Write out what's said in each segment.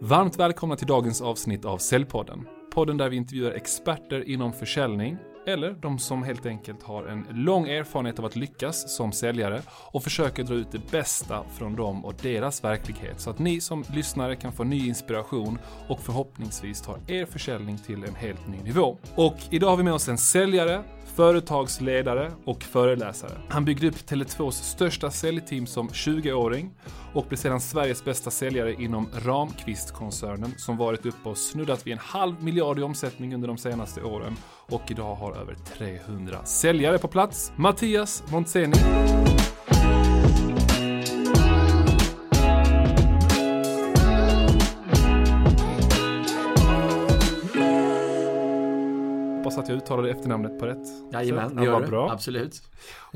Varmt välkomna till dagens avsnitt av Säljpodden. Podden där vi intervjuar experter inom försäljning eller de som helt enkelt har en lång erfarenhet av att lyckas som säljare och försöker dra ut det bästa från dem och deras verklighet så att ni som lyssnare kan få ny inspiration och förhoppningsvis tar er försäljning till en helt ny nivå. Och idag har vi med oss en säljare, företagsledare och föreläsare. Han byggde upp Tele2s största säljteam som 20-åring och blev sedan Sveriges bästa säljare inom Ramqvist-koncernen som varit uppe och snuddat vid en halv miljard i omsättning under de senaste åren och idag har över 300 säljare på plats. Mattias Montseni. Hoppas att jag uttalade efternamnet på rätt Jajamän, det gör var du. bra. Absolut.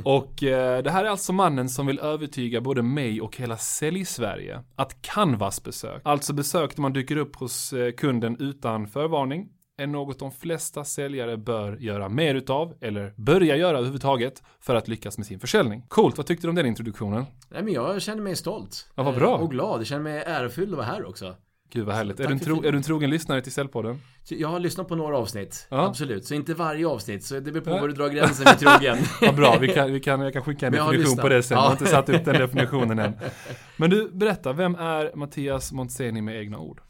Och eh, det här är alltså mannen som vill övertyga både mig och hela Sälj-Sverige att Canvas-besök, alltså besök där man dyker upp hos eh, kunden utan förvarning, är något de flesta säljare bör göra mer utav, eller börja göra överhuvudtaget, för att lyckas med sin försäljning. Coolt, vad tyckte du om den introduktionen? Nej, men jag känner mig stolt. Ja, vad bra. Eh, Och glad. Jag känner mig ärofylld att vara här också. Gud vad härligt. Är du, tro, är du en trogen lyssnare till Säljpodden? Jag har lyssnat på några avsnitt. Ja. Absolut. Så inte varje avsnitt. Så det beror på Ja. var du drar gränsen med trogen. Vad bra, vi kan, vi kan, jag kan skicka en Men jag definition lyssnat. på det sen. Jag Ja. har inte satt upp den definitionen än. Men du, berätta, vem är Mattias Montseni med egna ord?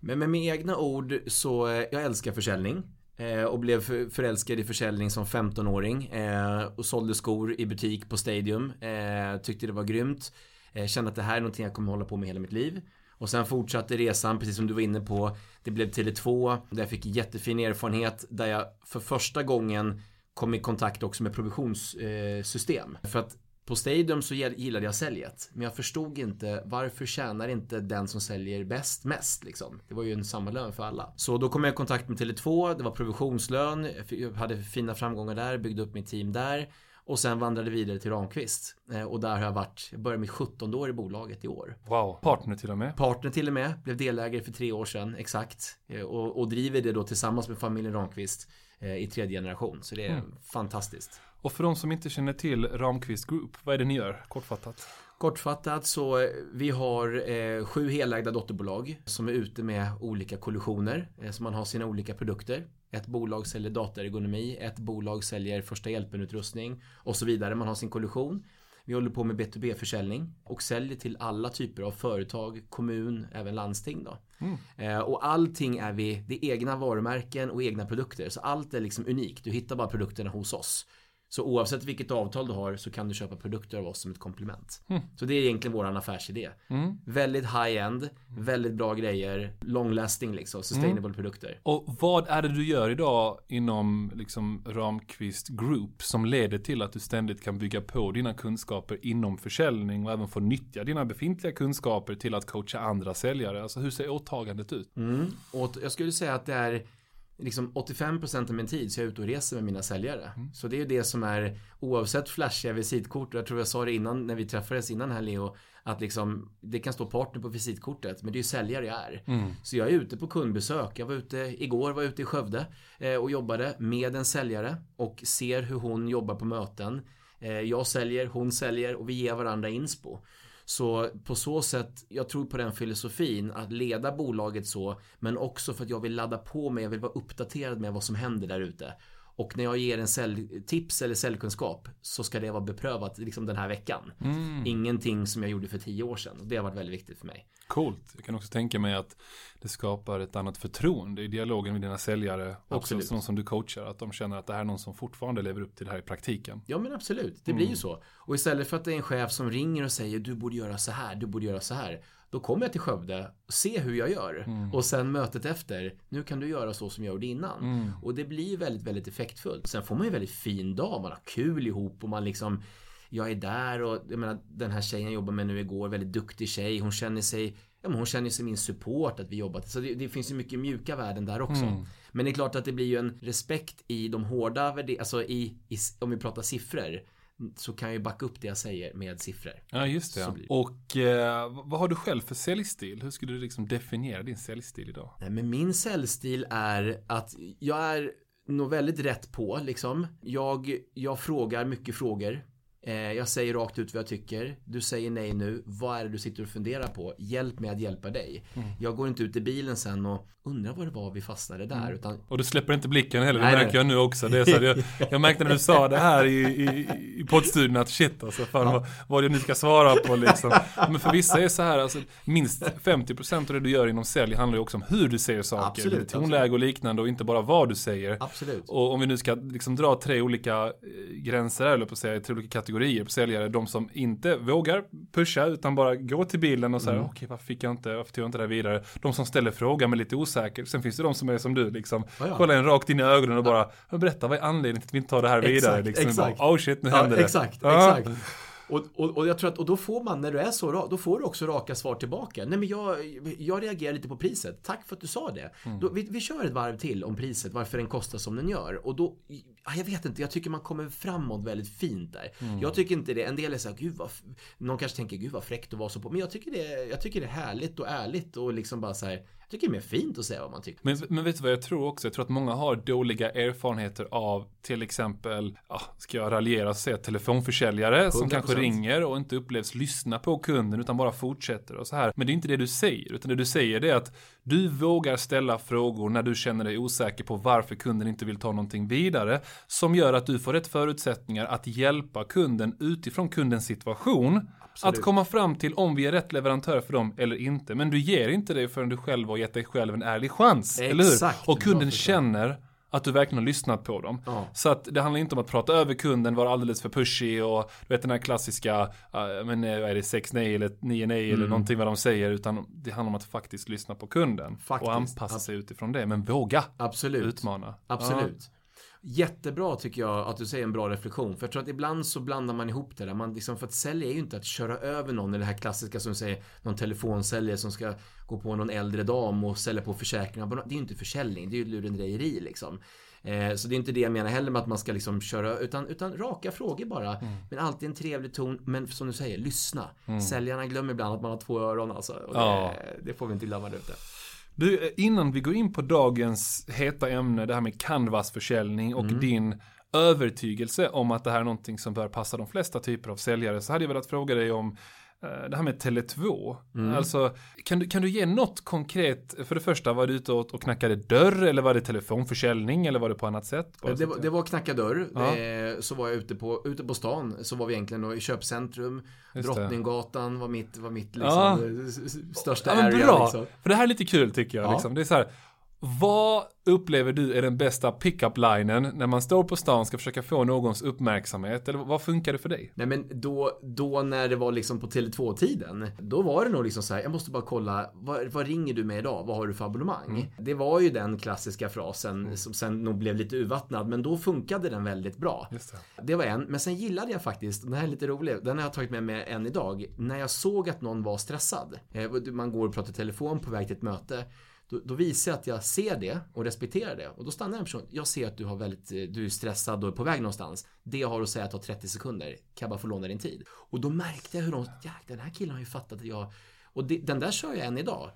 Men med mina egna ord så, eh, jag älskar försäljning. eh, Och blev för- förälskad i försäljning som 15-åring. eh, Och sålde skor i butik på Stadium. Tyckte det var grymt. Kände att det här är någonting jag kommer hålla på med hela mitt liv. Och sen fortsatte resan, precis som du var inne på. Det blev Tele2, där jag fick jättefin erfarenhet. Där jag för första gången kom i kontakt också med provisionssystem. För att på Stadium så gillade jag säljet. Men jag förstod inte varför tjänar inte den som säljer bäst mest liksom. Det var ju en samma lön för alla. Så då kom jag i kontakt med Tele2. Det var provisionslön. Jag hade fina framgångar där. Byggde upp mitt team där. Och sen vandrade vidare till Ramqvist. Eh, Och där har jag varit, jag började mitt 17 år i bolaget i år. Wow. Partner till och med. Partner till och med, blev delägare för tre år sedan, exakt. Eh, Och, och driver det då tillsammans med familjen Ramqvist eh, i tredje generation. Så det är Mm. fantastiskt. Och för de som inte känner till Ramqvist Group, vad är det ni gör? Kortfattat. Kortfattat så vi har eh, sju helägda dotterbolag som är ute med olika kollisioner. Eh, så man har sina olika produkter. Ett bolag säljer dataergonomi, ett bolag säljer första hjälpen-utrustning och så vidare. Man har sin kollision. Vi håller på med B2B-försäljning och säljer till alla typer av företag, kommun, även landsting då. Eh, och allting är vi, det är egna varumärken och egna produkter. Så allt är liksom unikt. Du hittar bara produkterna hos oss. Så oavsett vilket avtal du har så kan du köpa produkter av oss som ett komplement. Så det är egentligen våran affärsidé. Väldigt high-end, väldigt bra grejer, long lasting liksom, sustainable produkter. Och vad är det du gör idag inom liksom Ramqvist Group som leder till att du ständigt kan bygga på dina kunskaper inom försäljning och även få nyttja dina befintliga kunskaper till att coacha andra säljare? Alltså hur ser åtagandet ut? Mm. Och jag skulle säga att det är liksom 85% av min tid så jag är ute och reser med mina säljare. Så det är ju det som är oavsett flashiga visitkort. Och jag tror jag sa det innan när vi träffades innan här Leo. Att liksom det kan stå partner på visitkortet. Men det är ju säljare jag är. Så jag är ute på kundbesök. Jag var ute igår var jag ute i Skövde eh, och jobbade med en säljare. Och ser hur hon jobbar på möten. Eh, jag säljer, hon säljer och vi ger varandra inspo. Så på så sätt, jag tror på den filosofin att leda bolaget så, men också för att jag vill ladda på mig, jag vill vara uppdaterad med vad som händer där ute. Och när jag ger en säljtips eller säljkunskap så ska det vara beprövat liksom den här veckan. Ingenting som jag gjorde för tio år sedan. Det har varit väldigt viktigt för mig. Coolt. Jag kan också tänka mig att det skapar ett annat förtroende i dialogen med dina säljare. Också Absolut. som, som du coachar. Att de känner att det här är någon som fortfarande lever upp till det här i praktiken. Ja men absolut, det blir ju så. Och istället för att det är en chef som ringer och säger du borde göra så här, du borde göra så här. Då kommer jag till Skövde, se hur jag gör. Och sen mötet efter, nu kan du göra så som jag gjorde innan. Och det blir väldigt, väldigt effektfullt. Sen får man ju en väldigt fin dag, man har kul ihop och man liksom jag är där och jag menar den här tjejen jag jobbade med nu igår, väldigt duktig tjej. Hon känner sig Ja, men hon känner sig min support att vi jobbat. Så det, det finns ju mycket mjuka värden där också. Men det är klart att det blir ju en respekt i de hårda värde- alltså i, i, om vi pratar siffror. Så kan jag ju backa upp det jag säger med siffror. Ja, just det. Blir. Och eh, vad har du själv för säljstil? Hur skulle du liksom definiera din säljstil idag? Nej, men min säljstil är att jag är nog väldigt rätt på liksom. Jag, jag frågar mycket frågor. Eh, jag säger rakt ut vad jag tycker. Du säger nej nu. Vad är det du sitter och funderar på? Hjälp mig att hjälpa dig. Mm. Jag går inte ut i bilen sen och undrar vad det var vi fastnade där. Mm. Utan... Och du släpper inte blicken heller. Det märker nej. jag nu också. Det är så jag, jag märkte när du sa det här i, i, i poddstudion att shit alltså. Fan, ja. vad, vad det nu ska svara på liksom. Men för vissa är så här. Alltså, minst 50% av det du gör inom sälj handlar ju också om hur du säger saker. Absolut, tonläge och liknande och inte bara vad du säger. Absolut. Och om vi nu ska liksom dra tre olika eh, gränser, eller på att säga, tre olika kategorier på säljare de som inte vågar pusha utan bara gå till bilen och säga mm. okej okay, varför fick jag inte, varför tog jag inte det vidare? De som ställer frågan men lite osäker. Sen finns det de som är som du liksom, oh ja. kollar en rakt in i ögonen och bara, berätta vad är anledningen till att vi inte tar det här vidare? Exakt, liksom, exakt. Bara, oh shit, nu händer ja, exakt, det. Exakt, exakt. Och, och, och, jag tror att, och då får man, när du är så rak, då får du också raka svar tillbaka. Nej men jag, jag reagerar lite på priset. Tack för att du sa det. Mm. Då, vi, vi kör ett varv till om priset, varför den kostar som den gör. Och då, jag vet inte, jag tycker man kommer framåt väldigt fint där. Mm. Jag tycker inte det, en del är såhär, gud vad, någon kanske tänker, gud vad fräckt att vara så på. Men jag tycker det, jag tycker det är härligt och ärligt och liksom bara så här, jag tycker det är mer fint att säga vad man tycker. Men, men vet du vad jag tror också? Jag tror att många har dåliga erfarenheter av till exempel, ja, ska jag raljera och säga telefonförsäljare 100%. som kanske ringer och inte upplevs lyssna på kunden utan bara fortsätter och så här. Men det är inte det du säger, utan det du säger är att du vågar ställa frågor när du känner dig osäker på varför kunden inte vill ta någonting vidare som gör att du får rätt förutsättningar att hjälpa kunden utifrån kundens situation Absolut. att komma fram till om vi är rätt leverantör för dem eller inte. Men du ger inte det förrän du själv har gett dig själv en ärlig chans. Exakt, eller hur? Och kunden känner att du verkligen har lyssnat på dem. Ja. Så att det handlar inte om att prata över kunden, vara alldeles för pushy och du vet den här klassiska, uh, men eh, vad är det, 6 nej eller 9 nej mm. eller någonting vad de säger. Utan det handlar om att faktiskt lyssna på kunden. Faktiskt. Och anpassa sig utifrån det. Men våga Absolut. utmana. Absolut. Ja. Jättebra tycker jag att du säger en bra reflektion. För jag tror att ibland så blandar man ihop det där. Man liksom, för att sälja är ju inte att köra över någon. Eller det här klassiska som säger någon telefonsäljare som ska gå på någon äldre dam och sälja på försäkringar. Det är ju inte försäljning, det är ju lurendrejeri liksom. Eh, så det är inte det jag menar heller med att man ska liksom köra, utan, utan raka frågor bara. Mm. Men alltid en trevlig ton, men som du säger, lyssna. Mm. Säljarna glömmer ibland att man har två öron alltså. Och det, det får vi inte glömma där ute. Du, innan vi går in på dagens heta ämne, det här med canvasförsäljning och mm. din övertygelse om att det här är någonting som bör passa de flesta typer av säljare, så hade jag velat fråga dig om Eh, det här med Tele2. Mm. Alltså, kan du, kan du ge något konkret? För det första, var du ute och, och knackade dörr eller var det telefonförsäljning eller var det på annat sätt? Det var, det var knacka dörr. Ja. Eh, så var jag ute på, ute på stan. Så var vi egentligen i köpcentrum. Just Drottninggatan var mitt, var mitt liksom, ja. största ja, area. Bra. Liksom. För det här är lite kul tycker jag. Ja. Liksom. Det är så här, vad upplever du är den bästa pickup-linen när man står på stan och ska försöka få någons uppmärksamhet? Eller vad funkar det för dig? Nej men då, då när det var liksom på Tele2-tiden, då var det nog liksom så här, jag måste bara kolla, vad, vad ringer du med idag? Vad har du för abonnemang? Mm. Det var ju den klassiska frasen mm. som sen nog blev lite urvattnad, men då funkade den väldigt bra. Det. det var en, men sen gillade jag faktiskt, den här är lite rolig, den har jag tagit med mig än idag, när jag såg att någon var stressad. Eh, man går och pratar telefon på väg till ett möte då, då, visar jag att jag ser det och respekterar det. Och då stannar en person. Jag ser att du, har väldigt, eh, du är stressad och är på väg någonstans. Det jag har att säga tar 30 sekunder. Kan jag bara få låna din tid? Och då märkte jag hur de, Jäklar, den här killen har ju fattat att jag... Och det, den där kör jag än idag.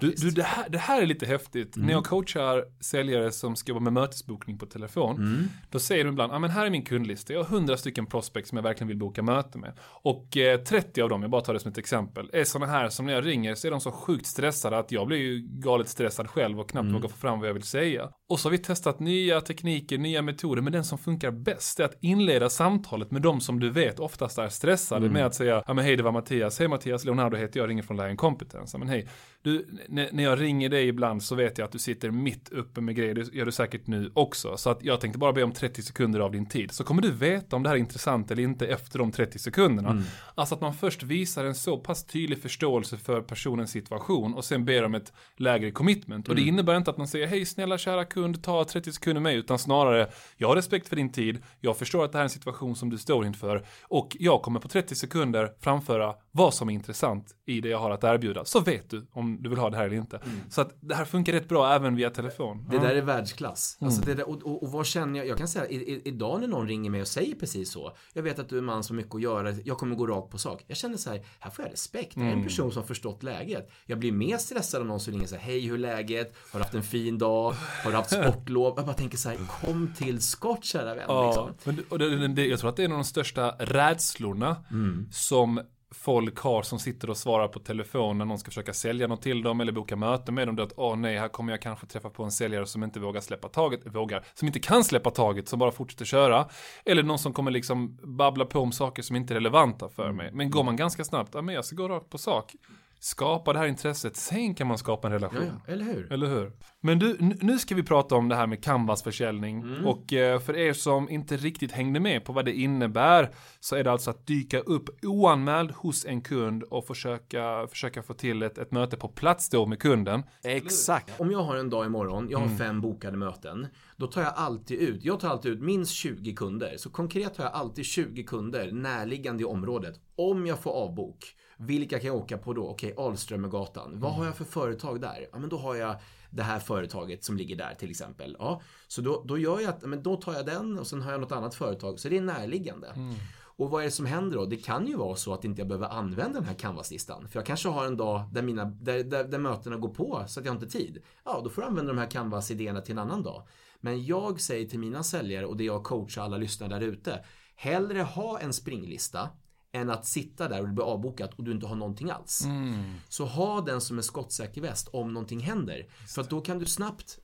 Du, du, det, här, det här är lite häftigt. Mm. När jag coachar säljare som ska jobba med mötesbokning på telefon. Mm. Då säger de ibland, ja men här är min kundlista. Jag har 100 stycken prospects som jag verkligen vill boka möte med. Och eh, 30 av dem, jag bara tar det som ett exempel, är sådana här som när jag ringer så är de så sjukt stressade att jag blir ju galet stressad själv och knappt mm. vågar få fram vad jag vill säga. Och så har vi testat nya tekniker, nya metoder, men den som funkar bäst är att inleda samtalet med de som du vet oftast är stressade mm. med att säga, ja men hej det var Mattias, hej Mattias, Leonardo heter jag, ringer från Lion Competence. Men hej, du, när jag ringer dig ibland så vet jag att du sitter mitt uppe med grejer, det gör du säkert nu också. Så att jag tänkte bara be om 30 sekunder av din tid. Så kommer du veta om det här är intressant eller inte efter de 30 sekunderna. Mm. Alltså att man först visar en så pass tydlig förståelse för personens situation och sen ber om ett lägre commitment. Och det mm. innebär inte att man säger hej snälla kära kund, ta 30 sekunder med utan snarare jag har respekt för din tid, jag förstår att det här är en situation som du står inför och jag kommer på 30 sekunder framföra vad som är intressant i det jag har att erbjuda så vet du om du vill ha det här eller inte. Mm. Så att det här funkar rätt bra även via telefon. Det där är världsklass. Alltså det där, och, och, och vad känner jag? Jag kan säga i, i, idag när någon ringer mig och säger precis så. Jag vet att du är en man som har mycket att göra. Jag kommer gå rakt på sak. Jag känner så här, här får jag respekt. Det är en person som har förstått läget. Jag blir mer stressad av någon som ringer så här, hej hur är läget? Har du haft en fin dag? Har du haft sportlov? Jag bara tänker så här, kom till skott kära vän. Ja, Liksom. men, och det, det, jag tror att det är en av de största rädslorna Mm. som folk har som sitter och svarar på telefon när någon ska försöka sälja något till dem eller boka möte med dem. Är att åh nej, här kommer jag kanske träffa på en säljare som inte vågar släppa taget, vågar, som inte kan släppa taget, som bara fortsätter köra. Eller någon som kommer liksom babbla på om saker som inte är relevanta för mig. Men går man ganska snabbt, ja men jag ska gå rakt på sak. Skapa det här intresset, sen kan man skapa en relation. Ja, ja, eller hur? Eller hur? Men du, nu ska vi prata om det här med canvasförsäljning. Mm. Och eh, för er som inte riktigt hängde med på vad det innebär så är det alltså att dyka upp oanmäld hos en kund och försöka, försöka få till ett, ett möte på plats då med kunden. Exakt. Om jag har en dag imorgon, jag har Mm. fem bokade möten. Då tar jag alltid ut, jag tar alltid ut minst 20 kunder. Så konkret tar jag alltid 20 kunder närliggande i området. Om jag får avbok. Vilka kan jag åka på då? Okej, Alströmergatan. Vad har jag för företag där? Ja, men då har jag det här företaget som ligger där till exempel. Ja, så då, då gör jag att, men då tar jag den och sen har jag något annat företag. Så det är närliggande. Och vad är det som händer då? Det kan ju vara så att inte jag behöver använda den här canvaslistan. För jag kanske har en dag där, mina, där, där, där mötena går på så att jag inte har tid. Ja, då får du använda de här canvas-idéerna till en annan dag. Men jag säger till mina säljare och det jag coachar alla lyssnare där ute. Hellre ha en springlista än att sitta där och det blir avbokat och du inte har någonting alls. Så ha den som en skottsäker väst om någonting händer. För att då kan du snabbt,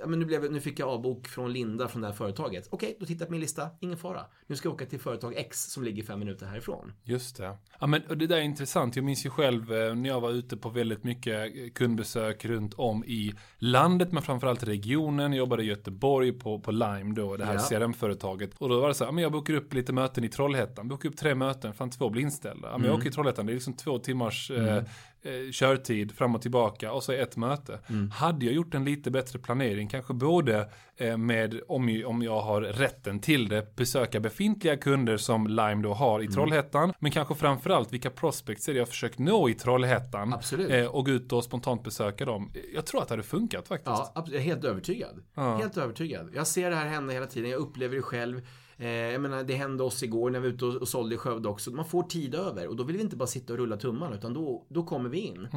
ja men nu, blev, nu fick jag avbok från Linda från det här företaget. Okej, då tittar jag på min lista, ingen fara. Nu ska jag åka till företag X som ligger fem minuter härifrån. Just det. Ja men och det där är intressant. Jag minns ju själv eh, när jag var ute på väldigt mycket eh, kundbesök runt om i landet men framförallt regionen. Jag jobbade i Göteborg på, på Lime då, det här Ja. CRM-företaget. Och då var det så här, men jag bokar upp lite möten i Trollhättan. Bokar upp tre möten, fan två blir inställda. Ja, men jag åker i Trollhättan, det är liksom två timmars eh, eh, körtid fram och tillbaka och så ett möte. Hade jag gjort en lite bättre planering, kanske både eh, med om, om jag har rätten till det, besöka befintliga kunder som Lime då har i Trollhättan, men kanske framförallt vilka prospects är det jag försökt nå i Trollhättan eh, och gå ut och spontant besöka dem. Jag tror att det hade funkat faktiskt. Ja, jag är helt övertygad. Ja. Helt övertygad. Jag ser det här hända hela tiden. Jag upplever det själv. Eh, jag menar, det hände oss igår när vi var ute och, och sålde i Skövde också. Man får tid över och då vill vi inte bara sitta och rulla tummarna utan då, då kommer vi in.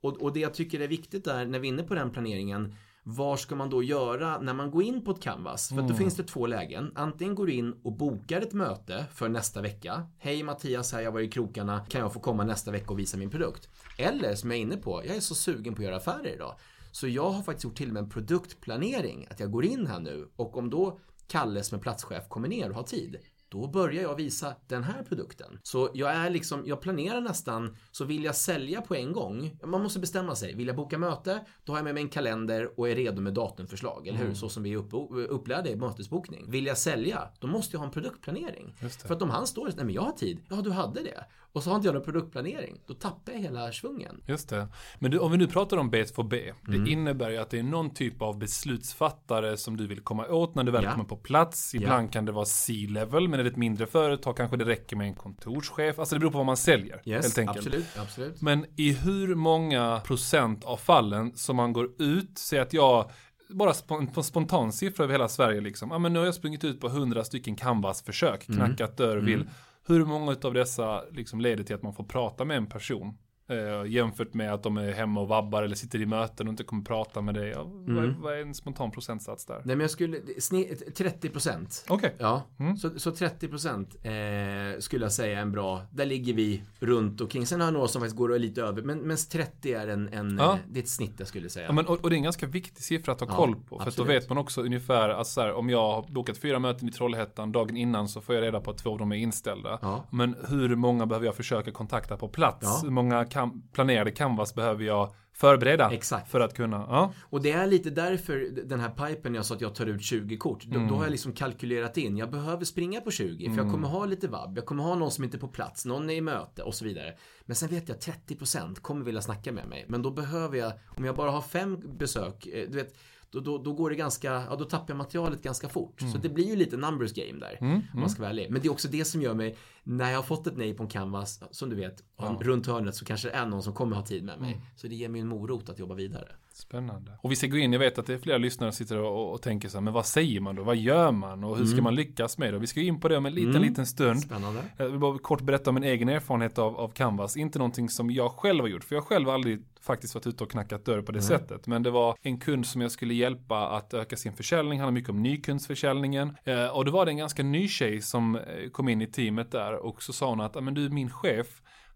Och, och det jag tycker är viktigt där när vi är inne på den planeringen. Vad ska man då göra när man går in på ett canvas? För att då finns det två lägen. Antingen går du in och bokar ett möte för nästa vecka. Hej Mattias, här jag var i krokarna. Kan jag få komma nästa vecka och visa min produkt? Eller som jag är inne på, jag är så sugen på att göra affärer idag. Så jag har faktiskt gjort till och med en produktplanering. Att jag går in här nu och om då Kalle som är platschef kommer ner och har tid. Då börjar jag visa den här produkten. Så jag är liksom, jag planerar nästan, så vill jag sälja på en gång. Man måste bestämma sig. Vill jag boka möte, då har jag med mig en kalender och är redo med datumförslag. Eller hur? Så som vi är upp, upplärda i mötesbokning. Vill jag sälja, då måste jag ha en produktplanering. För att om han står och nej men jag har tid. Ja, du hade det. Och så har inte jag någon produktplanering. Då tappar jag hela svungen. Just det. Men du, om vi nu pratar om B2B, det innebär ju att det är någon typ av beslutsfattare som du vill komma åt när du väl Ja. kommer på plats. Ibland kan det vara C-level, men är det ett mindre företag kanske det räcker med en kontorschef. Alltså det beror på vad man säljer, helt enkelt. absolut, absolut. Men i hur många procent av fallen som man går ut, säg att jag bara på spontan siffra över hela Sverige liksom. Ja men nu har jag sprungit ut på 100 stycken canvas-försök, knackat dörr, vill. Hur många av dessa liksom leder till att man får prata med en person? Eh, jämfört med att de är hemma och vabbar eller sitter i möten och inte kommer prata med dig. Ja, vad, är, vad är en spontan procentsats där? Nej men jag skulle, sni- 30 procent. Okej. Ja, så, så 30 procent eh, skulle jag säga är en bra. Där ligger vi runt omkring. Sen har jag några som faktiskt går lite över. Men, men 30 är en, en Ja. eh, det är ett snitt jag skulle säga. Ja, men, och, och det är en ganska viktig siffra att ha Ja, koll på. För att då vet man också ungefär, alltså så här, om jag har bokat fyra möten i Trollhättan dagen innan så får jag reda på att två av dem är inställda. Ja. Men hur många behöver jag försöka kontakta på plats? Hur många kam- planerade canvas behöver jag förbereda? Exakt. För att kunna, ja. Och det är lite därför den här pipen jag sa att jag tar ut 20 kort. Då, Mm. då har jag liksom kalkylerat in. Jag behöver springa på 20 för jag kommer ha lite vabb. Jag kommer ha någon som inte är på plats. Någon är i möte och så vidare. Men sen vet jag att 30% kommer vilja snacka med mig. Men då behöver jag, om jag bara har fem besök, eh, du vet, då, då, då, går det ganska, ja då tappar jag materialet ganska fort. Mm. Så det blir ju lite numbers game där. Mm, om man ska vara ärlig. Men det är också det som gör mig, när jag har fått ett nej på en canvas, som du vet, ja. runt hörnet så kanske det är någon som kommer ha tid med mig. Mm. Så det ger mig en morot att jobba vidare. Spännande. Och vi ska gå in, jag vet att det är flera lyssnare som sitter och, och tänker så här, men vad säger man då? Vad gör man? Och hur ska mm. man lyckas med det? Och vi ska gå in på det om en liten, mm. liten stund. Spännande. Jag vill bara kort berätta om min egen erfarenhet av, av Canvas. Inte någonting som jag själv har gjort, för jag själv har aldrig faktiskt varit ute och knackat dörr på det mm. sättet. Men det var en kund som jag skulle hjälpa att öka sin försäljning. Han har mycket om nykundsförsäljningen. Eh, och då var det en ganska ny tjej som eh, kom in i teamet där och så sa hon att, men du min chef,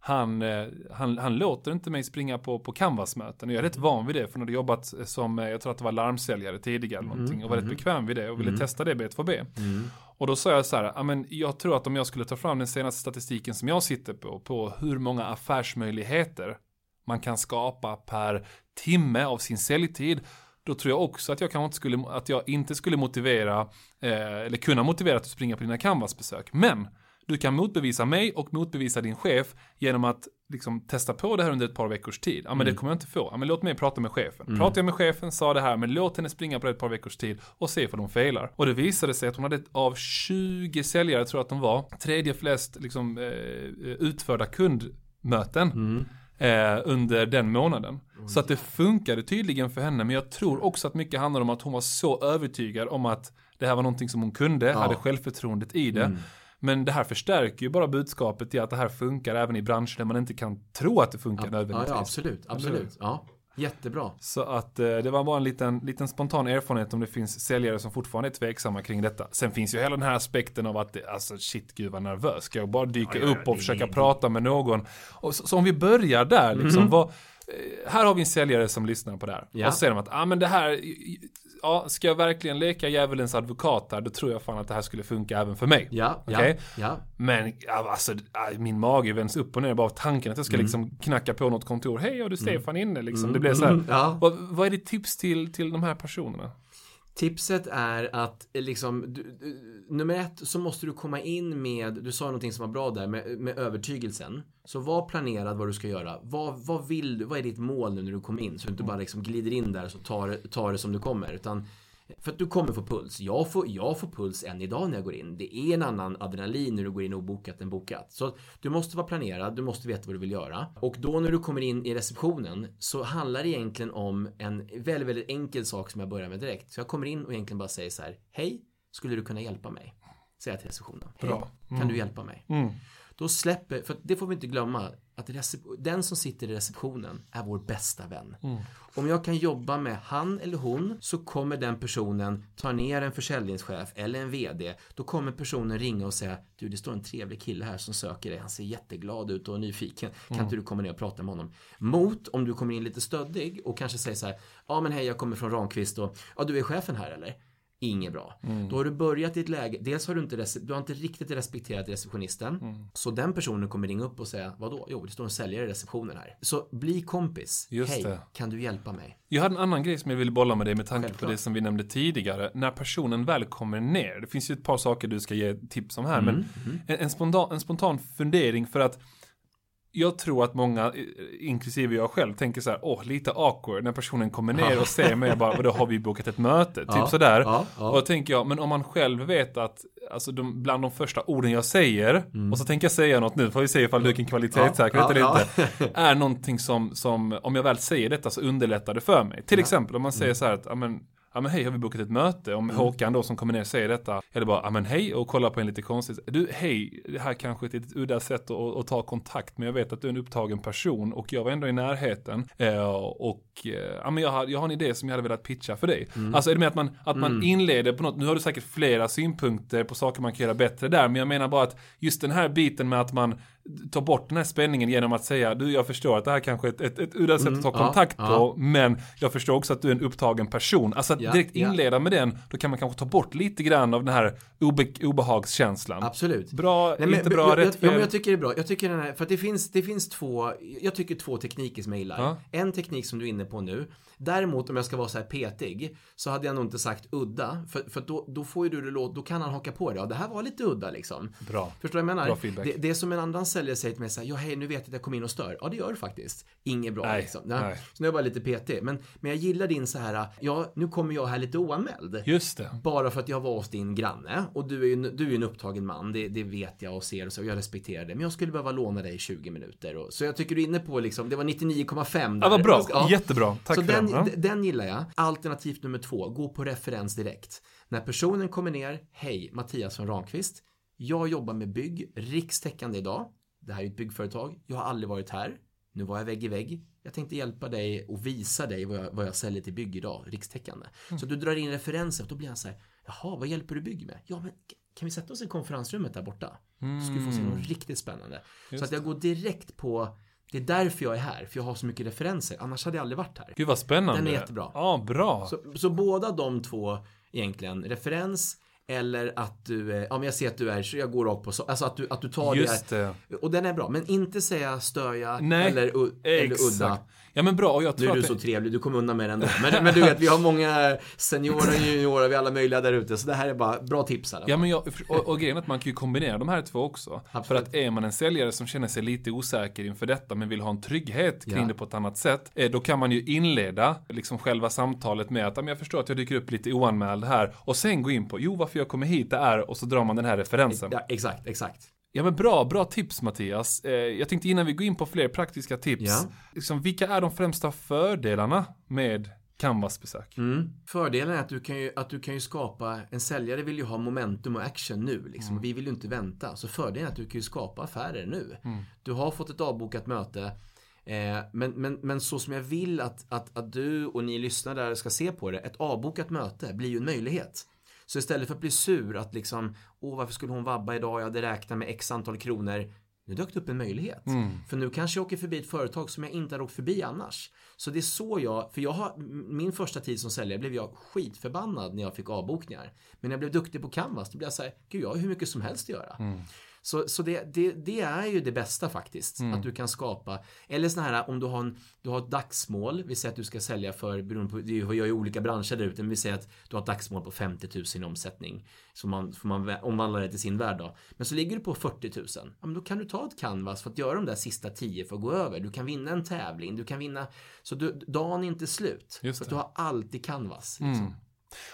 han, eh, han, han låter inte mig springa på, på Canvas-möten. Jag är rätt van vid det, för han hade jobbat som, eh, jag tror att det var larmsäljare tidigare eller någonting. Mm, och var mm, rätt bekväm vid det och ville mm. testa det B2B. Mm. Och då sa jag så här, men jag tror att om jag skulle ta fram den senaste statistiken som jag sitter på, på hur många affärsmöjligheter man kan skapa per timme av sin säljtid, då tror jag också att jag kanske inte skulle, att jag inte skulle motivera, eh, eller kunna motivera att du springer på dina Canvas-besök. Men du kan motbevisa mig och motbevisa din chef genom att liksom testa på det här under ett par veckors tid. Ja men mm. det kommer jag inte få. Ja men låt mig prata med chefen. Mm. Pratar jag med chefen, sa det här, men låt henne springa på det ett par veckors tid och se om de failar. Och det visade sig att hon hade av 20 säljare, tror jag att de var, tredje flest liksom, eh, utförda kundmöten. Mm. Eh, under den månaden. Mm. Så att det funkade tydligen för henne, men jag tror också att mycket handlar om att hon var så övertygad om att det här var någonting som hon kunde, ja. hade självförtroendet i det. Mm. Men det här förstärker ju bara budskapet i att det här funkar även i branscher där man inte kan tro att det funkar ja, nödvändigtvis. Ja, absolut, absolut. Ja. Jättebra. Så att eh, det var bara en liten, liten spontan erfarenhet om det finns säljare som fortfarande är tveksamma kring detta. Sen finns ju hela den här aspekten av att, det, alltså shit gud vad nervös. Ska jag bara dyka ja, upp och försöka det, prata med någon? Och så, så, om vi börjar där liksom, mm. vad, här har vi en säljare som lyssnar på det här. Ja. Och så säger de att, ja ah, men det här, ja, ska jag verkligen leka djävulens advokat här, då tror jag fan att det här skulle funka även för mig. Ja, okay? ja, ja. Men alltså, min mage vänds upp och ner bara av tanken att jag ska mm. liksom knacka på något kontor. Hej, har du mm. Stefan mm. inne liksom? Mm. Det blir så här. Ja. Vad, vad är ditt tips till, till de här personerna? Tipset är att eh, liksom, du, nummer ett så måste du komma in med, du sa någonting som var bra där, med, med övertygelsen. Så var planerad vad du ska göra. Vad, vad vill du, vad är ditt mål nu när du kommer in? Så du inte bara liksom glider in där och tar, tar det som du kommer. Utan för att du kommer få puls. Jag får, jag får puls än idag när jag går in. Det är en annan adrenalin när du går in obokat än bokat. Så du måste vara planerad, du måste veta vad du vill göra. Och då när du kommer in i receptionen så handlar det egentligen om en väldigt, väldigt enkel sak som jag börjar med direkt. Så jag kommer in och egentligen bara säger så här. Hej, skulle du kunna hjälpa mig? Säger jag till receptionen. Hej, mm. kan du hjälpa mig? Mm. Då släpper, för det får vi inte glömma, att den som sitter i receptionen är vår bästa vän. Mm. Om jag kan jobba med han eller hon så kommer den personen ta ner en försäljningschef eller en VD. Då kommer personen ringa och säga Du det står en trevlig kille här som söker dig. Han ser jätteglad ut och nyfiken. Kan mm. inte du komma ner och prata med honom? Mot om du kommer in lite stöddig och kanske säger så här Ja men hej jag kommer från Ramqvist och Ja du är chefen här eller? Inget bra. Mm. Då har du börjat i ett läge, dels har du inte, du har inte riktigt respekterat receptionisten. Mm. Så den personen kommer ringa upp och säga, vadå? Jo, det står en säljare i receptionen här. Så bli kompis. Hej, kan du hjälpa mig? Jag hade en annan grej som jag ville bolla med dig med tanke Självklart. på det som vi nämnde tidigare. När personen väl kommer ner, det finns ju ett par saker du ska ge tips om här, mm. men mm. en, en, spontan, en spontan fundering för att jag tror att många, inklusive jag själv, tänker så här, åh, lite awkward när personen kommer ner och ser mig och bara, vadå, har vi bokat ett möte? Typ ja, sådär. Ja, ja. Och då tänker jag, men om man själv vet att, alltså de, bland de första orden jag säger, mm. och så tänker jag säga något nu, får vi se ifall du kan kvalitetssäkra ja, eller inte, är någonting som, som, om jag väl säger detta så underlättar det för mig. Till exempel om man säger mm. så här att, ja men, ja men hej, har vi bokat ett möte? Om mm. Håkan då som kommer ner säger detta, det bara, ja men hej och kollar på en lite konstigt. Du, hej, det här kanske är ett litet udda sätt att, att, ta kontakt, men jag vet att du är en upptagen person och jag var ändå i närheten. Eh, och eh, ja men jag har, jag har en idé som jag hade velat pitcha för dig. Mm. Alltså är det med att man, att man mm. inleder på något, nu har du säkert flera synpunkter på saker man kan göra bättre där, men jag menar bara att just den här biten med att man ta bort den här spänningen genom att säga du jag förstår att det här kanske är ett, ett, ett udda sätt att ta mm, kontakt ja, på ja. men jag förstår också att du är en upptagen person. Alltså att ja, direkt inleda med den då kan man kanske ta bort lite grann av den här obe, obehagskänslan. Absolut. Bra, Nej, men, inte bra, jag, rätt jag, ja, jag tycker det är bra. Jag tycker den här, för att det finns, det finns två, jag tycker två tekniker som jag gillar. En teknik som du är inne på nu Däremot om jag ska vara så här petig så hade jag nog inte sagt udda. För, för då, då får ju du det låt, då kan han haka på det. Ja, det här var lite udda liksom. Bra. Förstår du vad jag Bra menar? feedback. Det, det är som en annan säljare säger till mig så här, ja hej nu vet jag att jag kom in och stör. Ja det gör du faktiskt. Inget bra Nej, liksom. Ja. nej. Så nu är jag bara lite petig. Men, men jag gillar din så här, ja nu kommer jag här lite oanmäld. Just det. Bara för att jag var hos din granne och du är ju en, du är ju en upptagen man, det, det vet jag och ser och så, och jag respekterar det. Men jag skulle behöva låna dig 20 minuter. Och, så jag tycker du är inne på liksom, det var 99,5 Ja, vad bra. Ja. Jättebra. Tack så för den. Ja. den gillar jag. Alternativ nummer två, gå på referens direkt. När personen kommer ner, hej, Mattias från Ramqvist. Jag jobbar med bygg, rikstäckande idag. Det här är ett byggföretag. Jag har aldrig varit här. Nu var jag vägg i vägg. Jag tänkte hjälpa dig och visa dig vad jag, vad jag säljer till bygg idag, rikstäckande. Mm. Så du drar in referenser och då blir han så här, jaha, vad hjälper du bygg med? Ja, men kan vi sätta oss i konferensrummet där borta? Så ska vi få se något riktigt spännande. Mm. Just så att jag går direkt på, det är därför jag är här, för jag har så mycket referenser. Annars hade jag aldrig varit här. Gud vad spännande. Den är jättebra. Ja, bra. Så, så båda de två egentligen, referens eller att du, ja men jag ser att du är, så jag går rakt på så, alltså att du, att du tar Just det. det. Och den är bra, men inte säga stöja Nej, eller, u- eller udda. Ja men bra, och jag Nu tror är du så det... trevlig, du kommer undan med ändå. Men, men du vet, vi har många seniorer, juniorer, vi har alla möjliga där ute. Så det här är bara bra tips här. Ja men jag, och, och grejen är att man kan ju kombinera de här två också. För Absolut. att är man en säljare som känner sig lite osäker inför detta men vill ha en trygghet kring Ja. det på ett annat sätt. eh, Då kan man ju inleda liksom själva samtalet med att "Ja, men jag förstår att jag dyker upp lite oanmäld här. Och sen gå in på, jo varför jag kommer hit det är och så drar man den här referensen. Ja, exakt, exakt. Ja men bra, bra tips Mattias. Eh, jag tänkte innan vi går in på fler praktiska tips. Ja. Liksom, vilka är de främsta fördelarna med Canvas-besök? Mm. Fördelen är att du, kan ju, att du kan ju skapa, en säljare vill ju ha momentum och action nu. Liksom. och Vi vill ju inte vänta. Så fördelen är att du kan ju skapa affärer nu. Du har fått ett avbokat möte. Eh, men, men, men så som jag vill att, att, att du och ni lyssnare ska se på det. Ett avbokat möte blir ju en möjlighet. Så istället för att bli sur att liksom, åh varför skulle hon vabba idag? Jag hade räknat med x antal kronor. Nu dök det upp en möjlighet. För nu kanske jag åker förbi ett företag som jag inte hade åkt förbi annars. Så det är så jag, för jag har, min första tid som säljare blev jag skitförbannad när jag fick avbokningar. Men när jag blev duktig på Canvas, då blev jag så här, gud jag har hur mycket som helst att göra. Så, så det, det, det är ju det bästa faktiskt. Att du kan skapa, eller såna här om du har, en, du har ett dagsmål, vi säger att du ska sälja för, beroende på, det är ju olika branscher där ute, men vi säger att du har ett dagsmål på 50 000 i omsättning. Så man, får man omvandla det till sin värld då. Men så ligger du på 40 000, ja, men då kan du ta ett canvas för att göra de där sista 10 för att gå över. Du kan vinna en tävling, du kan vinna, så du, dagen är inte slut. Just för att du har alltid canvas. Liksom.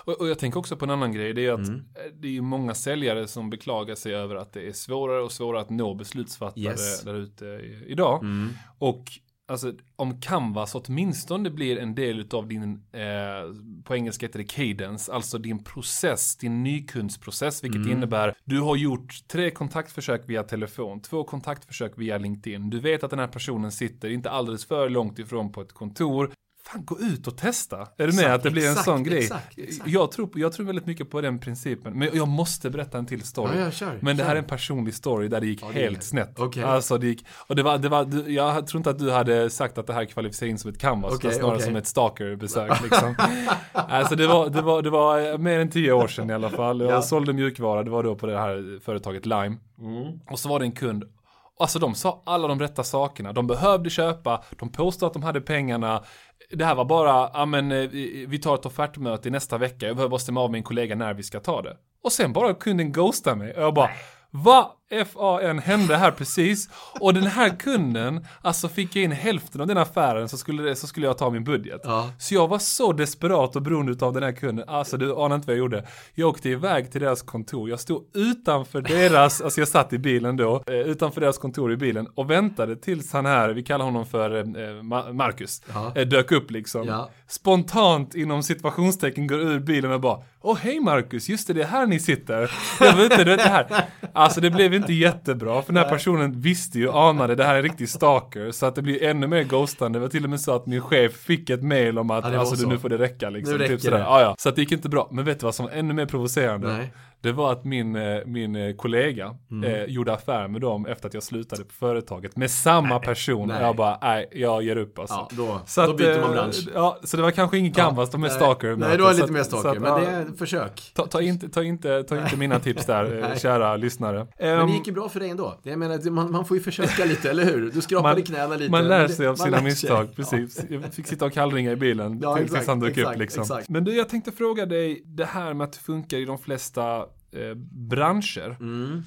Och, och jag tänker också på en annan grej, det är att Mm. eh, det är många säljare som beklagar sig över att det är svårare och svårare att nå beslutsfattare Yes. där ute idag. Mm. Och alltså om Canvas åtminstone blir en del av din, eh, på engelska heter det cadence, alltså din process, din nykundsprocess, vilket Mm. innebär du har gjort tre kontaktförsök via telefon, två kontaktförsök via LinkedIn, du vet att den här personen sitter inte alldeles för långt ifrån på ett kontor, Fan, gå ut och testa. Är du med Exakt, att det blir en exakt, sån grej? exakt. Jag, tror, jag tror väldigt mycket på den principen. Men jag måste berätta en till story. Ja, ja, kör, men det här kör. är en personlig story där det gick det är helt det. snett. Okej. Alltså det gick, och det var, det var, jag tror inte att du hade sagt att det här kvalificerar in som ett canvas, utan snarare okej. som ett stalkerbesök liksom. alltså det var, det, var, det var mer än tio år sedan i alla fall. Jag Ja. sålde mjukvara, det var då på det här företaget Lime. Mm. Och så var det en kund Alltså de sa alla de rätta sakerna. De behövde köpa, de påstod att de hade pengarna. Det här var bara, ja men eh, vi tar ett offertmöte nästa vecka. Jag behöver bara stämma av med en kollega när vi ska ta det. Och sen bara kunden ghosta mig. Och jag bara, vad FAN hände här precis? Och den här kunden, alltså fick jag in hälften av den affären så skulle, det, så skulle jag ta min budget. Ja. Så jag var så desperat och beroende av den här kunden. Alltså du anar inte vad jag gjorde. Jag åkte iväg till deras kontor. Jag stod utanför deras, alltså jag satt i bilen då, eh, utanför deras kontor i bilen och väntade tills han här, vi kallar honom för eh, Ma- Marcus, Ja. eh, dök upp liksom. Ja. Spontant inom situationstecken går ur bilen och bara Åh hej Marcus, just det, det är här ni sitter. Jag vet inte, du vet det här. Alltså det blev inte jättebra, för den här personen visste ju, anade, det här är en riktig stalker. Så att det blir ännu mer ghostande. Det var till och med så att min chef fick ett mail om att Ja, alltså så. nu får det räcka liksom. Typ sådär. det. Ja, ja. Så att det gick inte bra. Men vet du vad som var ännu mer provocerande? Nej. Det var att min, eh, min eh, kollega Mm. eh, gjorde affär med dem efter att jag slutade på företaget med samma person. nej. Jag bara, nej, jag ger upp alltså. Ja, då, Så då att, byter man eh, bransch. Ja, så det var kanske ingen canvas, de är Nej, stalker. Nej, har Så lite mer stalker, att, men ja, det är försök. Ta, ta, inte, ta, inte, ta inte mina tips där, Nej. kära lyssnare. Men Ehm, det gick ju bra för dig ändå. Jag menar, man, man får ju försöka lite, eller hur? Du skrapade Man- knäna lite. Man lär sig av sina sig. misstag, Ja. precis. Jag fick sitta och kallringa i bilen Ja, tills exakt, han dök upp exakt, liksom. exakt. Men du, jag tänkte fråga dig, det här med att det funkar i de flesta eh, branscher. Mm.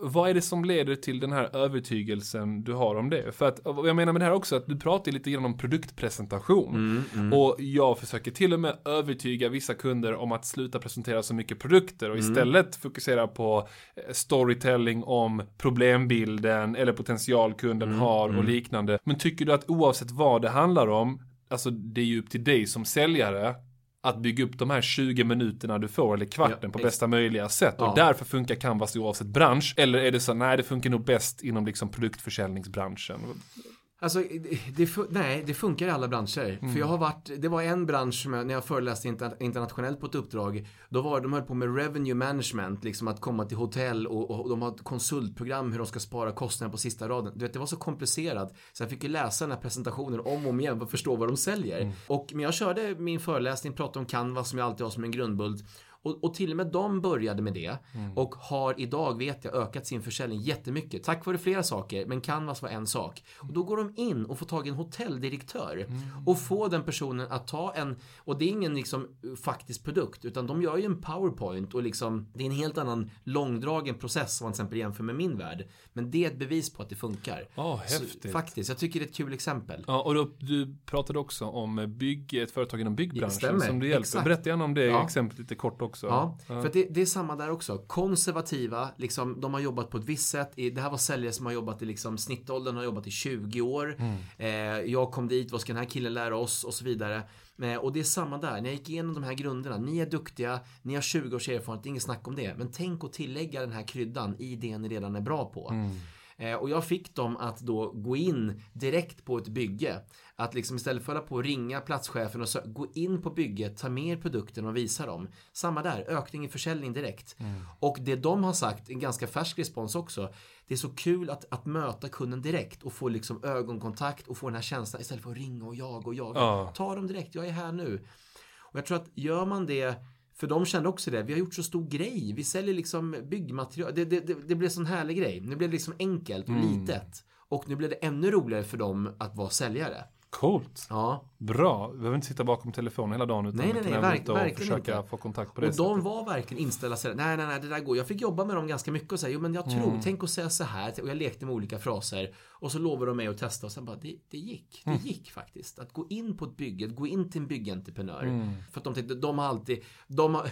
Vad är det som leder till den här övertygelsen du har om det? För att, jag menar med det här också, att du pratar lite grann om produktpresentation. Mm, mm. Och jag försöker till och med övertyga vissa kunder om att sluta presentera så mycket produkter Mm. och istället fokusera på eh, storytelling om problembilden eller potentialkunden Mm, har och liknande. Men tycker du att oavsett vad det handlar om, alltså det är ju upp till dig som säljare att bygga upp de här 20 minuterna du får, eller kvarten, Ja, på bästa möjliga sätt. Och Ja. därför funkar Canvas oavsett bransch. Eller är det så, nej det funkar nog bäst inom liksom produktförsäljningsbranschen. Alltså, det, nej, det funkar i alla branscher. Mm. För jag har varit, det var en bransch som jag, när jag föreläste inter, internationellt på ett uppdrag, då var de höll på med revenue management, liksom att komma till hotell och, och de har ett konsultprogram hur de ska spara kostnader på sista raden. Du vet, det var så komplicerat så jag fick ju läsa den här presentationen om och om igen för att förstå vad de säljer. Mm. Och, men jag körde min föreläsning, pratade om Canvas som jag alltid har som en grundbult. Och, och till och med de började med det och har idag, vet jag, ökat sin försäljning jättemycket. Tack vare flera saker, men Canvas var en sak. Och då går de in och får tag i en hotelldirektör och får den personen att ta en, och det är ingen liksom faktisk produkt, utan de gör ju en powerpoint och liksom, det är en helt annan långdragen process om man till exempel jämför med min värld. Men det är ett bevis på att det funkar. Ja, Så, häftigt. faktiskt, jag tycker det är ett kul exempel. Ja, och då, du pratade också om bygg, ett företag inom byggbranschen som du hjälper. exakt. Berätta gärna om det Ja. exemplet lite kort också. Ja, för att det, det är samma där också. Konservativa, liksom, de har jobbat på ett visst sätt. I- Det här var säljare som har jobbat i liksom, snittåldern har jobbat i 20 år. Eh, jag kom dit, vad ska den här killen lära oss och så vidare. Eh, och det är samma där, när jag gick igenom de här grunderna. Ni är duktiga, ni har 20 års erfarenhet, inget snack om det. Men tänk att tillägga den här kryddan i det ni redan är bra på. Eh, och jag fick dem att då gå in direkt på ett bygge. Att liksom istället för att hålla på och ringa platschefen och så, gå in på bygget, ta med er produkten och visa dem. Samma där, ökning i försäljning direkt. Och det de har sagt, en ganska färsk respons också. Det är så kul att, att möta kunden direkt och få liksom ögonkontakt och få den här känslan istället för att ringa och jaga och jaga. Ja. Ta dem direkt, jag är här nu. Och jag tror att gör man det för de kände också det. Vi har gjort så stor grej. Vi säljer liksom byggmaterial. Det, det, det, det blev sån härlig grej. Nu blev det liksom enkelt och litet. Och nu blev det ännu roligare för dem att vara säljare. Coolt. Ja. Bra. Vi behöver inte sitta bakom telefonen hela dagen utan Nej, nej, nej, verk- och försöka inte. få kontakt på det Och de sättet. var verkligen inställda sig. Nej, nej, nej, det där går. Jag fick jobba med dem ganska mycket och säga, jo men jag tror, tänk att säga så här. Och jag lekte med olika fraser. Och så lovade de mig att testa och sen bara, det, det gick. Det gick faktiskt. Att gå in på ett bygge, gå in till en byggentreprenör. För att de tänkte, de har alltid, de har,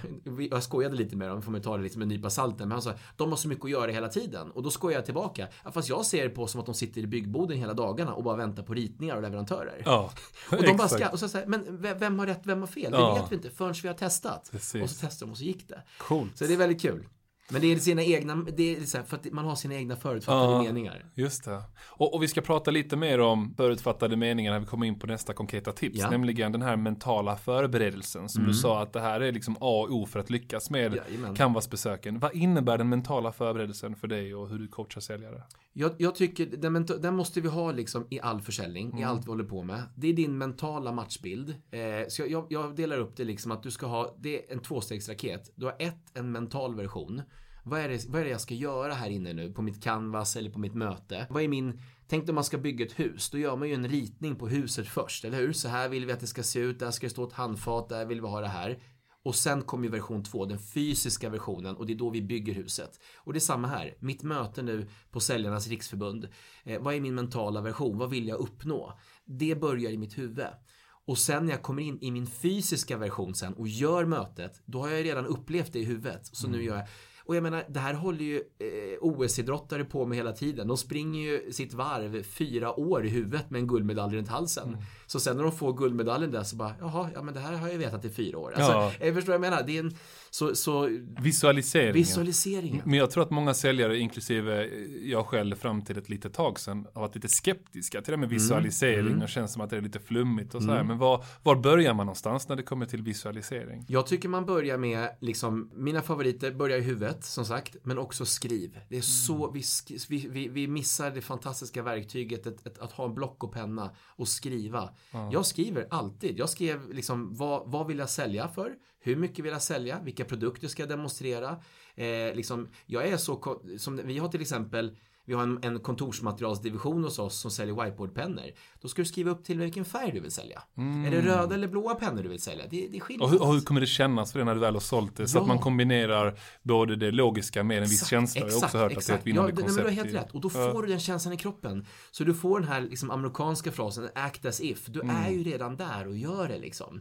jag skojade lite med dem, får man ta det lite med en nypa salten. Men han sa, de har så mycket att göra hela tiden. Och då skojar jag tillbaka. Fast jag ser det på som att de sitter i byggboden hela dagarna och bara väntar på ritningar och leverantörer. Ja, Och de bara ska, och så säger men vem vem har rätt, vem har fel? Ja. Det vet vi inte förrän vi har testat. Precis. Och så testade de och så gick det. Coolt. Så det är väldigt kul. Men det är sina egna, det är så här, för att man har sina egna förutfattade Ja. meningar. Just det. Och, och vi ska prata lite mer om förutfattade meningar när vi kommer in på nästa konkreta tips. Ja. Nämligen den här mentala förberedelsen. Som du sa att det här är liksom A och O för att lyckas med Jajamän. Canvas-besöken. Vad innebär den mentala förberedelsen för dig och hur du coachar säljare? Jag, jag tycker den, den måste vi ha liksom i all försäljning, i allt vi håller på med. Det är din mentala matchbild. Eh, så jag, jag, jag delar upp det liksom att du ska ha, det är en tvåstegsraket. Du har ett, en mental version. Vad är, det, vad är det jag ska göra här inne nu på mitt canvas eller på mitt möte? Vad är min, tänk om man ska bygga ett hus, då gör man ju en ritning på huset först, eller hur? Så här vill vi att det ska se ut, där ska det stå ett handfat, där vill vi ha det här. Och sen kommer ju version 2, den fysiska versionen och det är då vi bygger huset. Och det är samma här, mitt möte nu på Säljarnas Riksförbund. Eh, vad är min mentala version? Vad vill jag uppnå? Det börjar i mitt huvud. Och sen när jag kommer in i min fysiska version sen och gör mötet, då har jag redan upplevt det i huvudet. Så nu gör jag och jag menar, det här håller ju eh, OS-idrottare på med hela tiden. De springer ju sitt varv fyra år i huvudet med en guldmedalj runt halsen. Så Så sen när de får guldmedaljen där så bara, jaha, ja men det här har jag vetat i fyra år. Alltså, Ja. Jag förstår vad jag menar. Det är en, så, så Visualiseringen. visualiseringen. Men jag tror att många säljare, inklusive jag själv fram till ett litet tag sedan, har varit lite skeptiska till det med visualisering och känns som att det är lite flummigt och så här. Men var, var börjar man någonstans när det kommer till visualisering? Jag tycker man börjar med, liksom, mina favoriter börjar i huvudet, som sagt, men också skriv. Det är så, vi, sk- vi, vi, vi missar det fantastiska verktyget att, att, att ha en block och penna och skriva. Jag skriver alltid. Jag skrev liksom, vad, vad vill jag sälja för? Hur mycket vill jag sälja? Vilka produkter ska jag demonstrera? Eh, liksom, jag är så, som vi har till exempel vi har en, en kontorsmaterialsdivision hos oss som säljer whiteboardpennor. Då ska du skriva upp till vilken färg du vill sälja. Är det röda eller blåa pennor du vill sälja? Det, det skiljer Och hur, och hur kommer det kännas för det när du väl har sålt det? Så Ja. att man kombinerar både det logiska med en viss Exakt, känsla. Jag har också hört att det är ett vinnande ja, det- nej, koncept. men du har helt rätt. Och då Ja. får du den känslan i kroppen. Så du får den här liksom, amerikanska frasen, act as if. Du Mm. är ju redan där och gör det liksom.